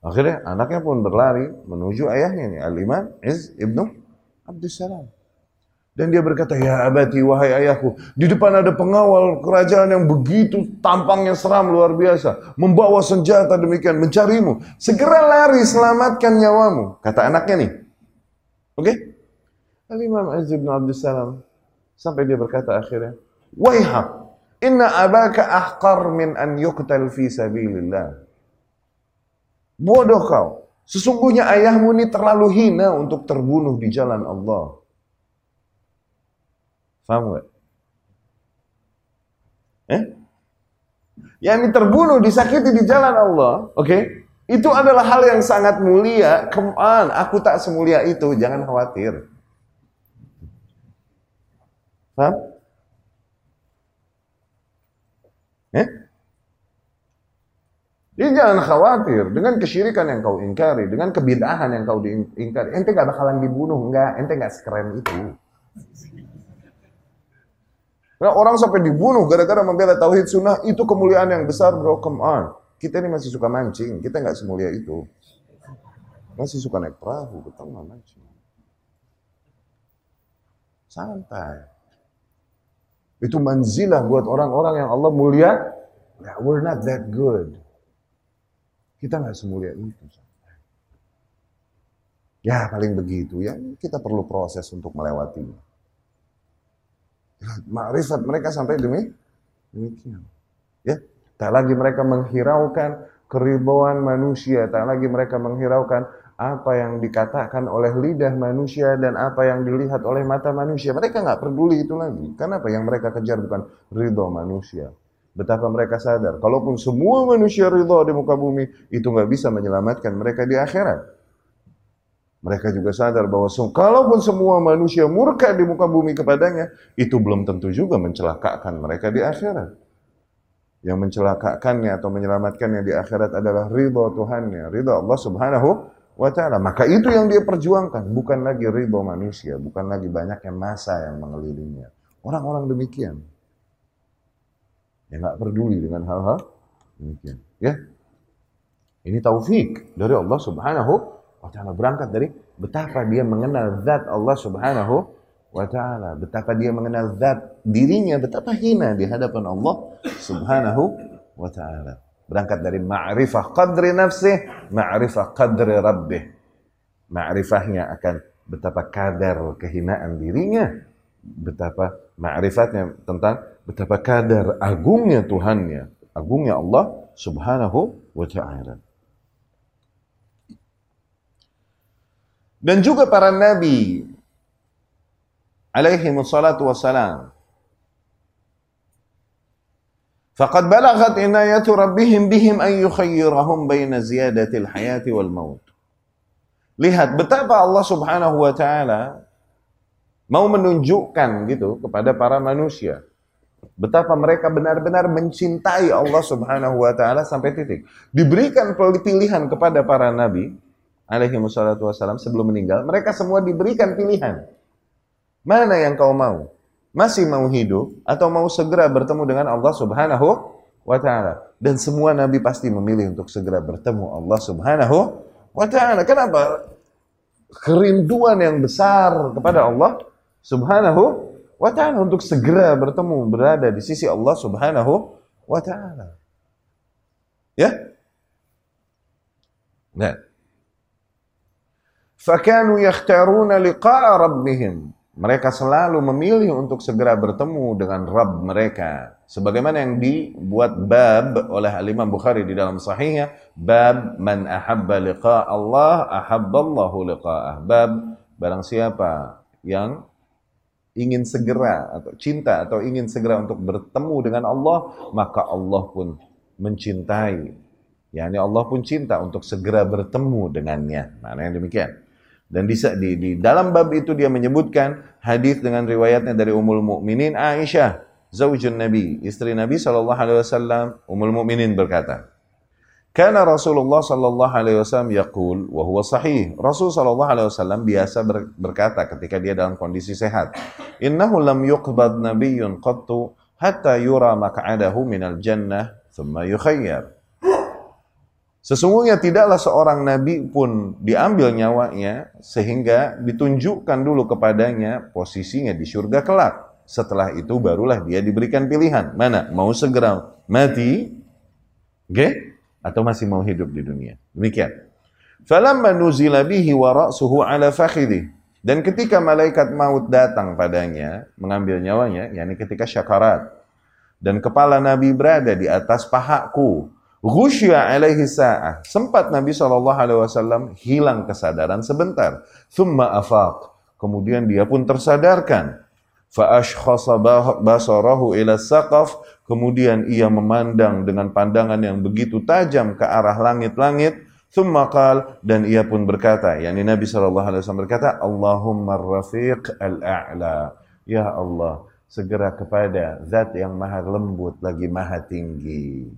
Akhirnya anaknya pun berlari menuju ayahnya nih, Al-Imam Iz Ibnu Abdussalam. Dan dia berkata, Ya abati, wahai ayahku, di depan ada pengawal kerajaan yang begitu tampangnya seram luar biasa. Membawa senjata demikian, mencarimu. Segera lari, selamatkan nyawamu. Kata anaknya nih. Oke? Okay? Al-Imam Aziz bin Abdul Salam. Sampai dia berkata akhirnya, Waiha, inna abaka ahqar min an yuqtal fi sabilillah. Bodoh kau. Sesungguhnya ayahmu ini terlalu hina untuk terbunuh di jalan Allah. Faham gak? Eh? Yang terbunuh, disakiti di jalan Allah, oke? Okay? Itu adalah hal yang sangat mulia. Come aku tak semulia itu, jangan khawatir. Paham? Eh? Jadi jangan khawatir dengan kesyirikan yang kau ingkari, dengan kebidahan yang kau diingkari. Ente gak bakalan dibunuh, enggak. Ente gak sekeren itu. Nah, orang sampai dibunuh gara-gara membela tauhid sunnah itu kemuliaan yang besar bro, come on. Kita ini masih suka mancing, kita nggak semulia itu. Masih suka naik perahu, betul nggak mancing. Santai. Itu manzilah buat orang-orang yang Allah mulia. Ya, we're not that good. Kita nggak semulia itu. Ya paling begitu ya, kita perlu proses untuk melewatinya. Makrifat mereka sampai demi demikian. Ya, tak lagi mereka menghiraukan keridhaan manusia, tak lagi mereka menghiraukan apa yang dikatakan oleh lidah manusia dan apa yang dilihat oleh mata manusia. Mereka nggak peduli itu lagi. Karena apa yang mereka kejar bukan ridho manusia. Betapa mereka sadar, kalaupun semua manusia ridho di muka bumi, itu nggak bisa menyelamatkan mereka di akhirat. Mereka juga sadar bahwa kalaupun semua manusia murka di muka bumi kepadanya, itu belum tentu juga mencelakakan mereka di akhirat. Yang mencelakakannya atau menyelamatkannya di akhirat adalah ridho Tuhannya, ridho Allah subhanahu wa ta'ala. Maka itu yang dia perjuangkan, bukan lagi ridho manusia, bukan lagi banyak yang masa yang mengelilinginya. Orang-orang demikian. Yang nggak peduli dengan hal-hal demikian. Ya, ini taufik dari Allah Subhanahu wa taala berangkat dari betapa dia mengenal zat Allah Subhanahu wa taala, betapa dia mengenal zat dirinya, betapa hina di hadapan Allah Subhanahu wa taala. Berangkat dari ma'rifah qadri nafsi, ma'rifah qadri rabbih. Ma'rifahnya akan betapa kadar kehinaan dirinya, betapa ma'rifatnya tentang betapa kadar agungnya Tuhannya, agungnya Allah Subhanahu wa taala. Dan juga para nabi alaihi wassalatu wassalam. Faqad balaghat inayatu rabbihim bihim an yukhayyirahum bayna ziyadatil hayati wal maut. Lihat betapa Allah Subhanahu wa taala mau menunjukkan gitu kepada para manusia betapa mereka benar-benar mencintai Allah Subhanahu wa taala sampai titik diberikan pilihan kepada para nabi alaihi wassalam sebelum meninggal, mereka semua diberikan pilihan. Mana yang kau mau? masih mau hidup atau mau segera bertemu dengan Allah Subhanahu wa taala. Dan semua nabi pasti memilih untuk segera bertemu Allah Subhanahu wa taala. Kenapa? Kerinduan yang besar kepada Allah Subhanahu wa taala untuk segera bertemu berada di sisi Allah Subhanahu wa taala. Ya? Nah fakanu yakhtaruna liqa'a rabbihim. Mereka selalu memilih untuk segera bertemu dengan Rabb mereka. Sebagaimana yang dibuat bab oleh Imam Bukhari di dalam sahihnya, bab man ahabba liqa Allah, ahabba Allahu liqa'ah. Bab barang siapa yang ingin segera atau cinta atau ingin segera untuk bertemu dengan Allah, maka Allah pun mencintai. Yani Allah pun cinta untuk segera bertemu dengannya. Mana yang demikian? Dan di, di, di dalam bab itu dia menyebutkan hadis dengan riwayatnya dari Ummul Mukminin Aisyah, zaujun Nabi, istri Nabi sallallahu alaihi wasallam, Ummul Mukminin berkata, Karena Rasulullah sallallahu alaihi wasallam yaqul wa huwa sahih. Rasul sallallahu alaihi wasallam biasa berkata ketika dia dalam kondisi sehat, "Innahu lam yuqbad nabiyyun qattu hatta yura maq'adahu minal jannah thumma yukhayyar." Sesungguhnya tidaklah seorang nabi pun diambil nyawanya sehingga ditunjukkan dulu kepadanya posisinya di surga kelak. Setelah itu barulah dia diberikan pilihan. Mana? Mau segera mati? Okay? Atau masih mau hidup di dunia? Demikian. Falamma nuzila bihi wa ra'suhu ala fakhidhi. Dan ketika malaikat maut datang padanya, mengambil nyawanya, yakni ketika syakarat. Dan kepala Nabi berada di atas pahaku Ghusya alaihi sa'ah. Sempat Nabi SAW hilang kesadaran sebentar. Thumma afaq. Kemudian dia pun tersadarkan. Fa'ashkhasa basarahu ila saqaf. Kemudian ia memandang dengan pandangan yang begitu tajam ke arah langit-langit. Thumma qal. Dan ia pun berkata. Yani Nabi SAW berkata. Allahumma rafiq al-a'la. Ya Allah. Segera kepada zat yang maha lembut lagi maha tinggi.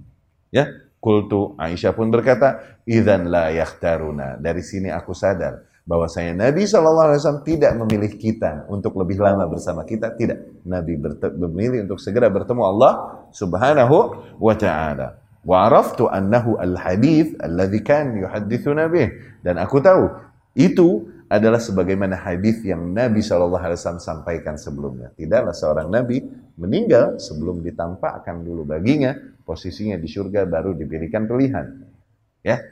Ya, Kultu Aisyah pun berkata, "Idzan la yakhtaruna." Dari sini aku sadar bahwa saya Nabi SAW tidak memilih kita untuk lebih lama bersama kita, tidak. Nabi memilih untuk segera bertemu Allah Subhanahu wa taala. Wa araftu annahu al-hadith alladhi kan yuhaddithuna bih. Dan aku tahu itu adalah sebagaimana hadis yang Nabi Shallallahu Alaihi Wasallam sampaikan sebelumnya. Tidaklah seorang Nabi meninggal sebelum ditampakkan dulu baginya posisinya di surga baru diberikan pilihan. Ya.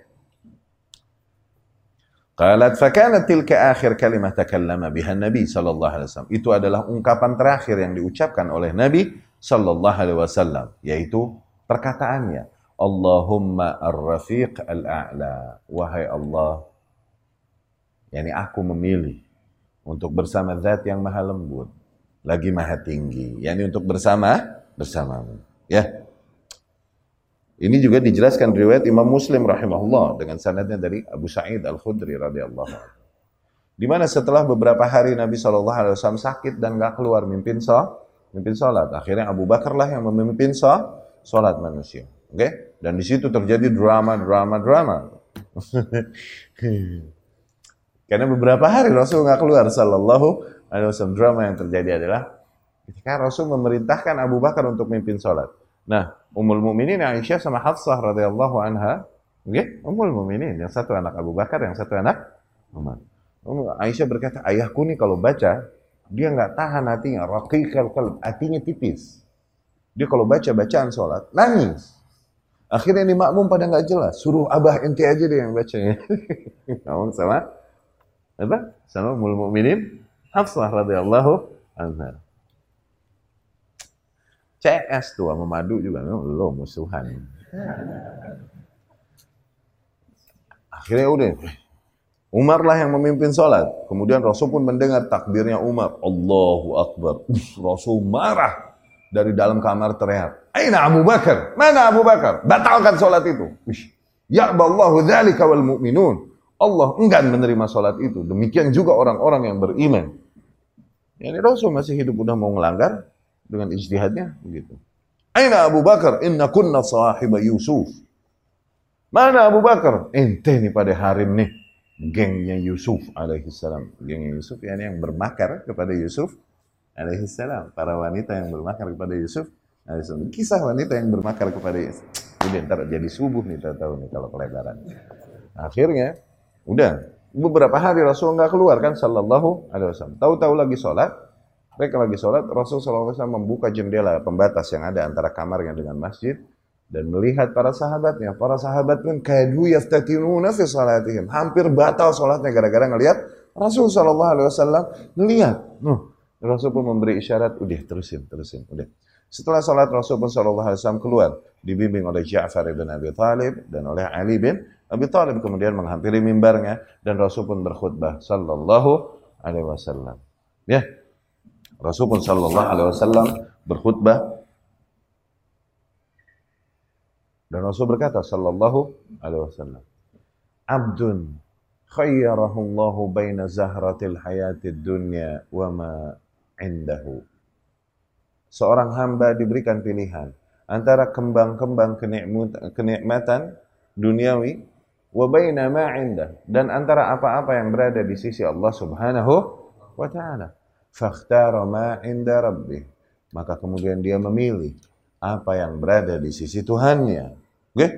Qalat fakanat tilka akhir kalimah takallama biha Nabi sallallahu alaihi wasallam. Itu adalah ungkapan terakhir yang diucapkan oleh Nabi sallallahu alaihi wasallam, yaitu perkataannya, Allahumma ar-rafiq al-a'la. Wahai Allah, yakni aku memilih untuk bersama zat yang maha lembut, lagi maha tinggi, yakni untuk bersama bersamamu. Ya. Ini juga dijelaskan riwayat Imam Muslim rahimahullah dengan sanadnya dari Abu Sa'id Al-Khudri radhiyallahu anhu. Di mana setelah beberapa hari Nabi Shallallahu alaihi wasallam sakit dan gak keluar mimpin salat, mimpin salat. Akhirnya Abu Bakar lah yang memimpin salat manusia. Oke? Okay? Dan di situ terjadi drama, drama, drama. (laughs) Karena beberapa hari Rasul nggak keluar Shallallahu alaihi wasallam. Drama yang terjadi adalah ketika Rasul memerintahkan Abu Bakar untuk memimpin salat. Nah, Ummul Mukminin Aisyah sama Hafsah radhiyallahu anha, okay? Ummul Mukminin yang satu anak Abu Bakar, yang satu anak Umar. Aisyah berkata, ayahku nih kalau baca, dia nggak tahan hatinya, raqiqal qalb, hatinya tipis. Dia kalau baca bacaan sholat, nangis. Akhirnya ini makmum pada nggak jelas, suruh abah ente aja deh yang bacanya. (laughs) Ngomong sama apa? Sama Ummul Mukminin Hafsah radhiyallahu anha. CS tuh sama madu juga lo musuhan. Akhirnya udah Umar lah yang memimpin sholat. Kemudian Rasul pun mendengar takbirnya Umar. Allahu Akbar. Rasul marah dari dalam kamar teriak. Aina Abu Bakar? Mana Abu Bakar? Batalkan sholat itu. Ya Allahu dzalika wal mu'minun. Allah enggan menerima sholat itu. Demikian juga orang-orang yang beriman. Yani Rasul masih hidup udah mau melanggar, dengan ijtihadnya begitu. Aina Abu Bakar? Inna kunna sahiba Yusuf. Mana Abu Bakar? Ente nih pada harim nih. Gengnya Yusuf alaihissalam. Gengnya Yusuf ya yang bermakar kepada Yusuf alaihissalam. Para wanita yang bermakar kepada Yusuf alaihissalam. Kisah wanita yang bermakar kepada Yusuf. Udah ntar jadi subuh nih tahu nih kalau kelebaran. Akhirnya udah beberapa hari Rasul nggak keluar kan sallallahu alaihi wasallam. Tahu-tahu lagi sholat, mereka lagi sholat, Rasul SAW membuka jendela pembatas yang ada antara kamarnya dengan masjid dan melihat para sahabatnya. Para sahabat pun kadu yaftatinuna fi salatihim. Hampir batal sholatnya gara-gara ngelihat Rasul SAW melihat. Nuh, Rasul pun memberi isyarat, udah terusin, terusin, udah. Setelah sholat Rasul pun SAW keluar, dibimbing oleh Ja'far ibn Abi Talib dan oleh Ali bin Abi Talib kemudian menghampiri mimbarnya dan Rasul pun berkhutbah sallallahu alaihi wasallam. Ya, Rasul pun sallallahu alaihi wasallam berkhutbah. Dan Rasul berkata sallallahu alaihi wasallam Abdun khayyarahu Allah baina zahratil hayatid dunya wa ma indahu. Seorang hamba diberikan pilihan antara kembang-kembang kenikmatan duniawi wa baina dan antara apa-apa yang berada di sisi Allah Subhanahu wa taala fakhtara ma inda rabbih. Maka kemudian dia memilih apa yang berada di sisi Tuhannya. Oke? Okay?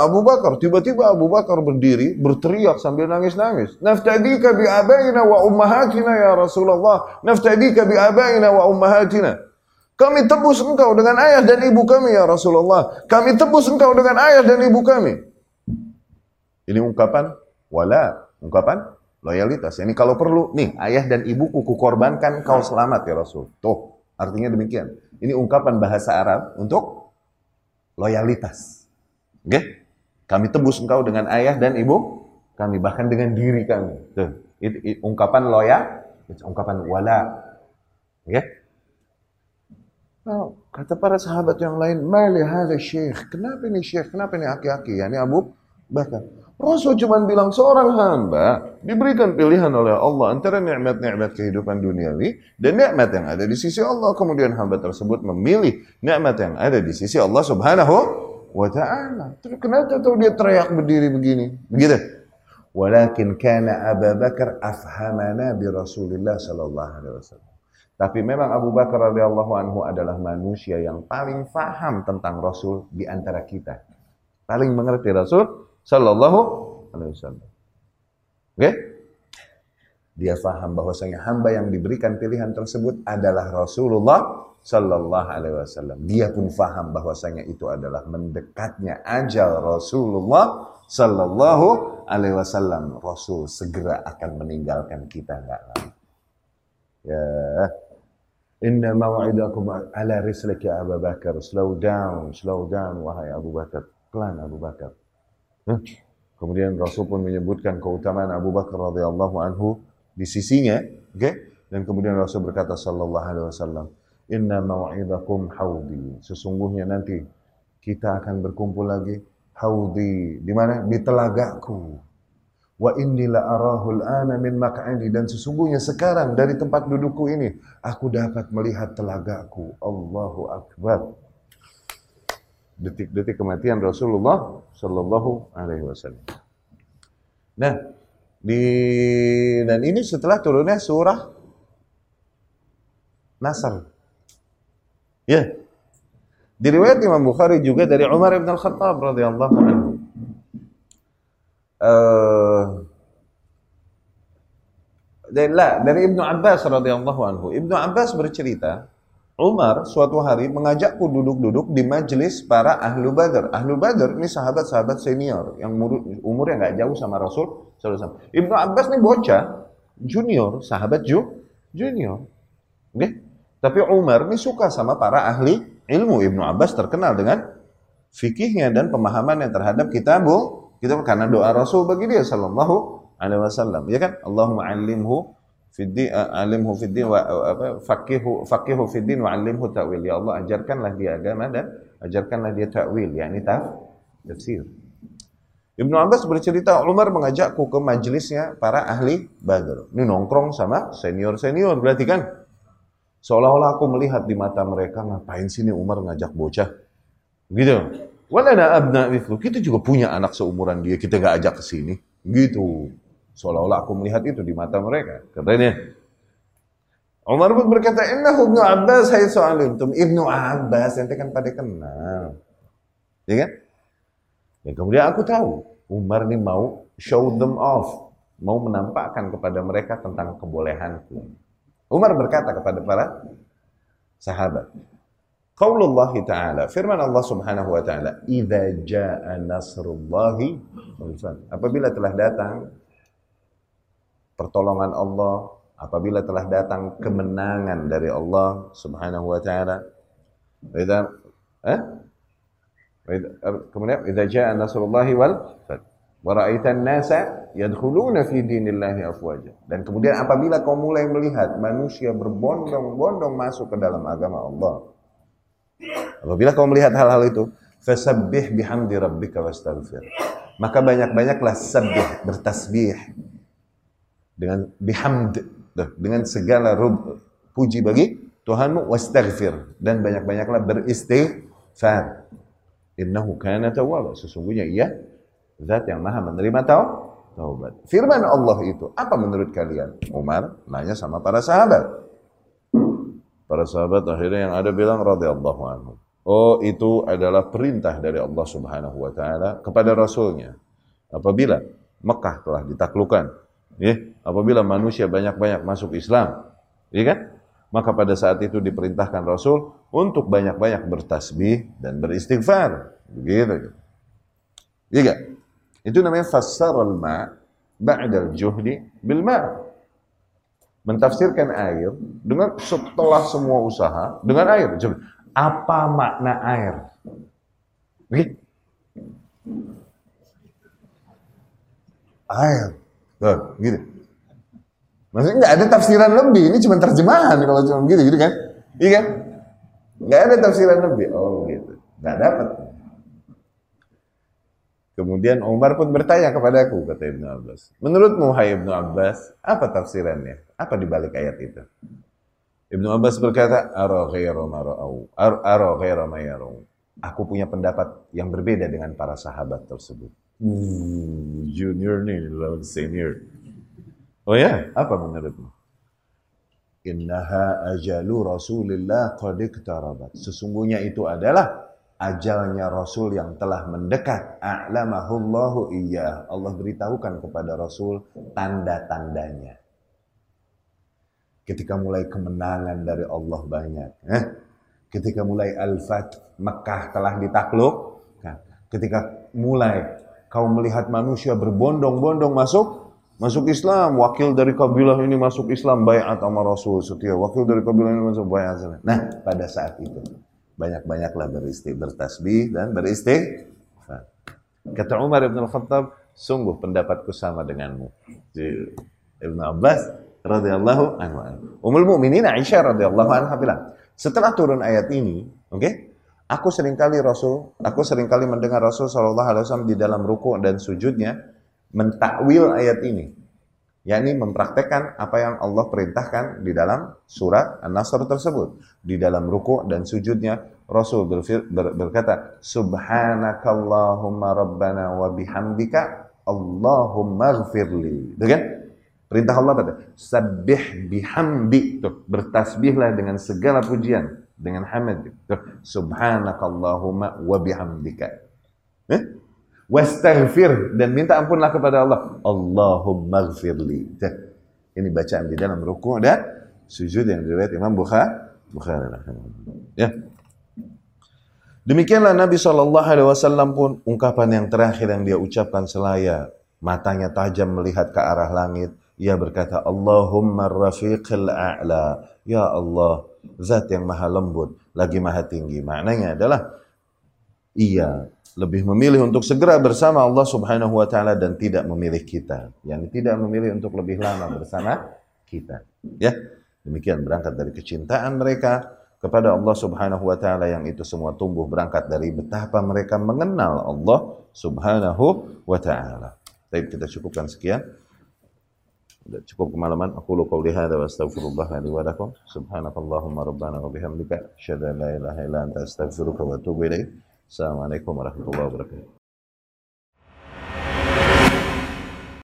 Abu Bakar, tiba-tiba Abu Bakar berdiri, berteriak sambil nangis-nangis. Naftadika bi abaina wa ummahatina ya Rasulullah. Naftadika bi abaina wa ummahatina. Kami tebus engkau dengan ayah dan ibu kami ya Rasulullah. Kami tebus engkau dengan ayah dan ibu kami. Ini ungkapan wala, ungkapan Loyalitas. Ini kalau perlu, nih ayah dan ibuku kukorbankan kau selamat ya Rasul. Tuh, artinya demikian. Ini ungkapan bahasa Arab untuk loyalitas. Oke? Kami tebus engkau dengan ayah dan ibu kami, bahkan dengan diri kami. Tuh, itu, itu ungkapan loyal, ungkapan wala. Oke? Okay? Nah, kata para sahabat yang lain, Mali syekh. Kenapa ini syekh? Kenapa ini aki-aki? Ya, ini Abu Bakar. Rasul cuma bilang seorang hamba diberikan pilihan oleh Allah antara nikmat-nikmat kehidupan duniawi dan nikmat yang ada di sisi Allah. Kemudian hamba tersebut memilih nikmat yang ada di sisi Allah Subhanahu wa taala. Terus kenapa tuh dia teriak berdiri begini? Begitu. Walakin kana Abu Bakar afhamana bi Rasulillah sallallahu alaihi wasallam. Tapi memang Abu Bakar radhiyallahu anhu adalah manusia yang paling faham tentang Rasul di antara kita. Paling mengerti Rasul Sallallahu alaihi wasallam. Oke? Dia faham bahwasanya hamba yang diberikan pilihan tersebut adalah Rasulullah Sallallahu Alaihi Wasallam. Dia pun faham bahwasanya itu adalah mendekatnya ajal Rasulullah Sallallahu Alaihi Wasallam. Rasul segera akan meninggalkan kita nggak lama. Ya, Inna maw'idakum ala rislik ya Abu Bakar. Slow down, slow down wahai Abu Bakar. Pelan Abu Bakar. Kemudian Rasul pun menyebutkan keutamaan Abu Bakar radhiyallahu anhu di sisinya? Okay? Dan kemudian Rasul berkata sallallahu alaihi wasallam, "Inna maw'idakum haudi." Sesungguhnya nanti kita akan berkumpul lagi haudi di mana? Di telagaku. Wa inni la arahul ana min maq'adi dan sesungguhnya sekarang dari tempat dudukku ini aku dapat melihat telagaku. Allahu akbar. Detik-detik kematian Rasulullah sallallahu alaihi wasallam. Nah, di dan ini setelah turunnya surah Nasr. Ya. Di riwayat Imam Bukhari juga dari Umar bin Al-Khattab radhiyallahu anhu uh, dari, lah, dari Ibnu Abbas radhiyallahu anhu. Ibnu Abbas bercerita, Umar suatu hari mengajakku duduk-duduk di majelis para ahlu badar. Ahlu badar ini sahabat-sahabat senior yang umur, yang nggak jauh sama Rasul. Ibnu Abbas ini bocah, junior, sahabat ju, junior. Oke? Okay? Tapi Umar ini suka sama para ahli ilmu. Ibnu Abbas terkenal dengan fikihnya dan pemahamannya terhadap kitabul kita karena doa Rasul bagi dia sallallahu alaihi wasallam. Ya kan? Allahumma 'allimhu fid alimhu fid wa apa faqihu faqihu fid wa 'allimhu ta'wil. Ya Allah ajarkanlah dia agama dan ajarkanlah dia ta'wil, yakni taf, tafsir. Ibnu Abbas bercerita Umar mengajakku ke majelisnya para ahli Badr. Ini nongkrong sama senior-senior berarti kan? Seolah-olah aku melihat di mata mereka ngapain sini Umar ngajak bocah. Gitu. Walana abna mithlu. Kita juga punya anak seumuran dia, kita gak ajak ke sini. Gitu. Seolah-olah aku melihat itu di mata mereka. Katanya, Umar pun berkata, Innahu ibnu Abbas hai so'alimtum. Ibnu Abbas, nanti kan pada kenal. Ya kan? Dan kemudian aku tahu, Umar ini mau show them off. Mau menampakkan kepada mereka tentang kebolehanku. Umar berkata kepada para sahabat, Qaulullah Ta'ala, firman Allah Subhanahu wa taala, "Idza jaa nasrullahi Apabila telah datang pertolongan Allah, apabila telah datang kemenangan dari Allah Subhanahu wa taala. Idza eh? Kemudian idza jaa nasrullahi wal fath. Wa ra'aitan nasa yadkhuluna fi dinillahi afwaja. Dan kemudian apabila kau mulai melihat manusia berbondong-bondong masuk ke dalam agama Allah, Apabila kau melihat hal-hal itu, fasabbih bihamdi rabbika wastaghfir. Maka banyak-banyaklah sabih, bertasbih dengan bihamd, dengan segala rub, puji bagi Tuhanmu wastaghfir dan banyak-banyaklah beristighfar. Innahu kana tawwaba. Sesungguhnya ia zat yang maha menerima taubat. Firman Allah itu apa menurut kalian? Umar nanya sama para sahabat. Para sahabat akhirnya yang ada bilang radhiyallahu anhu. Oh itu adalah perintah dari Allah subhanahu wa ta'ala kepada Rasulnya. Apabila Mekah telah ditaklukkan, ya, apabila manusia banyak-banyak masuk Islam, ya kan? Maka pada saat itu diperintahkan Rasul untuk banyak-banyak bertasbih dan beristighfar. Begitu. Iya Itu namanya fassar al-ma' ba'dal juhdi bil ma' mentafsirkan air dengan setelah semua usaha dengan air. Coba, apa makna air? Air. Tuh, gitu. Maksudnya nggak ada tafsiran lebih, ini cuma terjemahan kalau cuma gitu, gitu kan? Iya kan? Nggak ada tafsiran lebih. Oh gitu. Nggak dapat. Kemudian Umar pun bertanya kepadaku, kata Ibnu Abbas. Menurutmu, hai Ibnu Abbas, apa tafsirannya? Apa dibalik ayat itu? Ibnu Abbas berkata. Aku punya pendapat yang berbeda dengan para sahabat tersebut. Uh, junior nih, lawan senior. Oh ya, apa menurutmu? Innaha ajalu Rasulillah qad Sesungguhnya itu adalah ajalnya Rasul yang telah mendekat. A'lamahullahu iya. Allah beritahukan kepada Rasul tanda-tandanya. ketika mulai kemenangan dari Allah banyak. Eh? Ketika mulai Al-Fath, Mekah telah ditakluk. Ketika mulai kau melihat manusia berbondong-bondong masuk masuk Islam, wakil dari kabilah ini masuk Islam, bayat sama Rasul setia, wakil dari kabilah ini masuk bayat. Nah, pada saat itu banyak-banyaklah beristi, bertasbih dan beristighfar. Kata Umar bin Al-Khattab, sungguh pendapatku sama denganmu. Ibn Abbas radhiyallahu anhu. Ummul Mukminin Aisyah radhiyallahu anha bilang, setelah turun ayat ini, oke, okay, aku sering kali Rasul, aku sering kali mendengar Rasul sallallahu alaihi wasallam di dalam ruku dan sujudnya mentakwil ayat ini yakni mempraktekkan apa yang Allah perintahkan di dalam surat An-Nasr tersebut. Di dalam ruku dan sujudnya Rasul berfir, ber, berkata, Subhanakallahumma rabbana wa bihamdika Allahumma gfirli. Dengan perintah Allah pada sabih bihamdi bertasbihlah dengan segala pujian dengan hamid tuh subhanakallahumma wa bihamdika eh? wastaghfir dan minta ampunlah kepada Allah. Allahumma gfirli. Ini bacaan di dalam ruku dan sujud yang diriwayat Imam Bukhari. Bukhari. Ya. Demikianlah Nabi Shallallahu Alaihi Wasallam pun ungkapan yang terakhir yang dia ucapkan selaya matanya tajam melihat ke arah langit. Ia berkata, Allahumma rafiqil a'la. Ya Allah, zat yang maha lembut, lagi maha tinggi. Maknanya adalah, ia lebih memilih untuk segera bersama Allah Subhanahu wa taala dan tidak memilih kita. Yang tidak memilih untuk lebih lama bersama kita. Ya. Demikian berangkat dari kecintaan mereka kepada Allah Subhanahu wa taala yang itu semua tumbuh berangkat dari betapa mereka mengenal Allah Subhanahu wa taala. Baik, kita cukupkan sekian. Cukup kemalaman. Aku lu qauli hadza wa astaghfirullah li wa lakum. Subhanakallahumma rabbana wa bihamdika asyhadu an la ilaha anta astaghfiruka wa atubu ilaik. Assalamualaikum warahmatullahi wabarakatuh.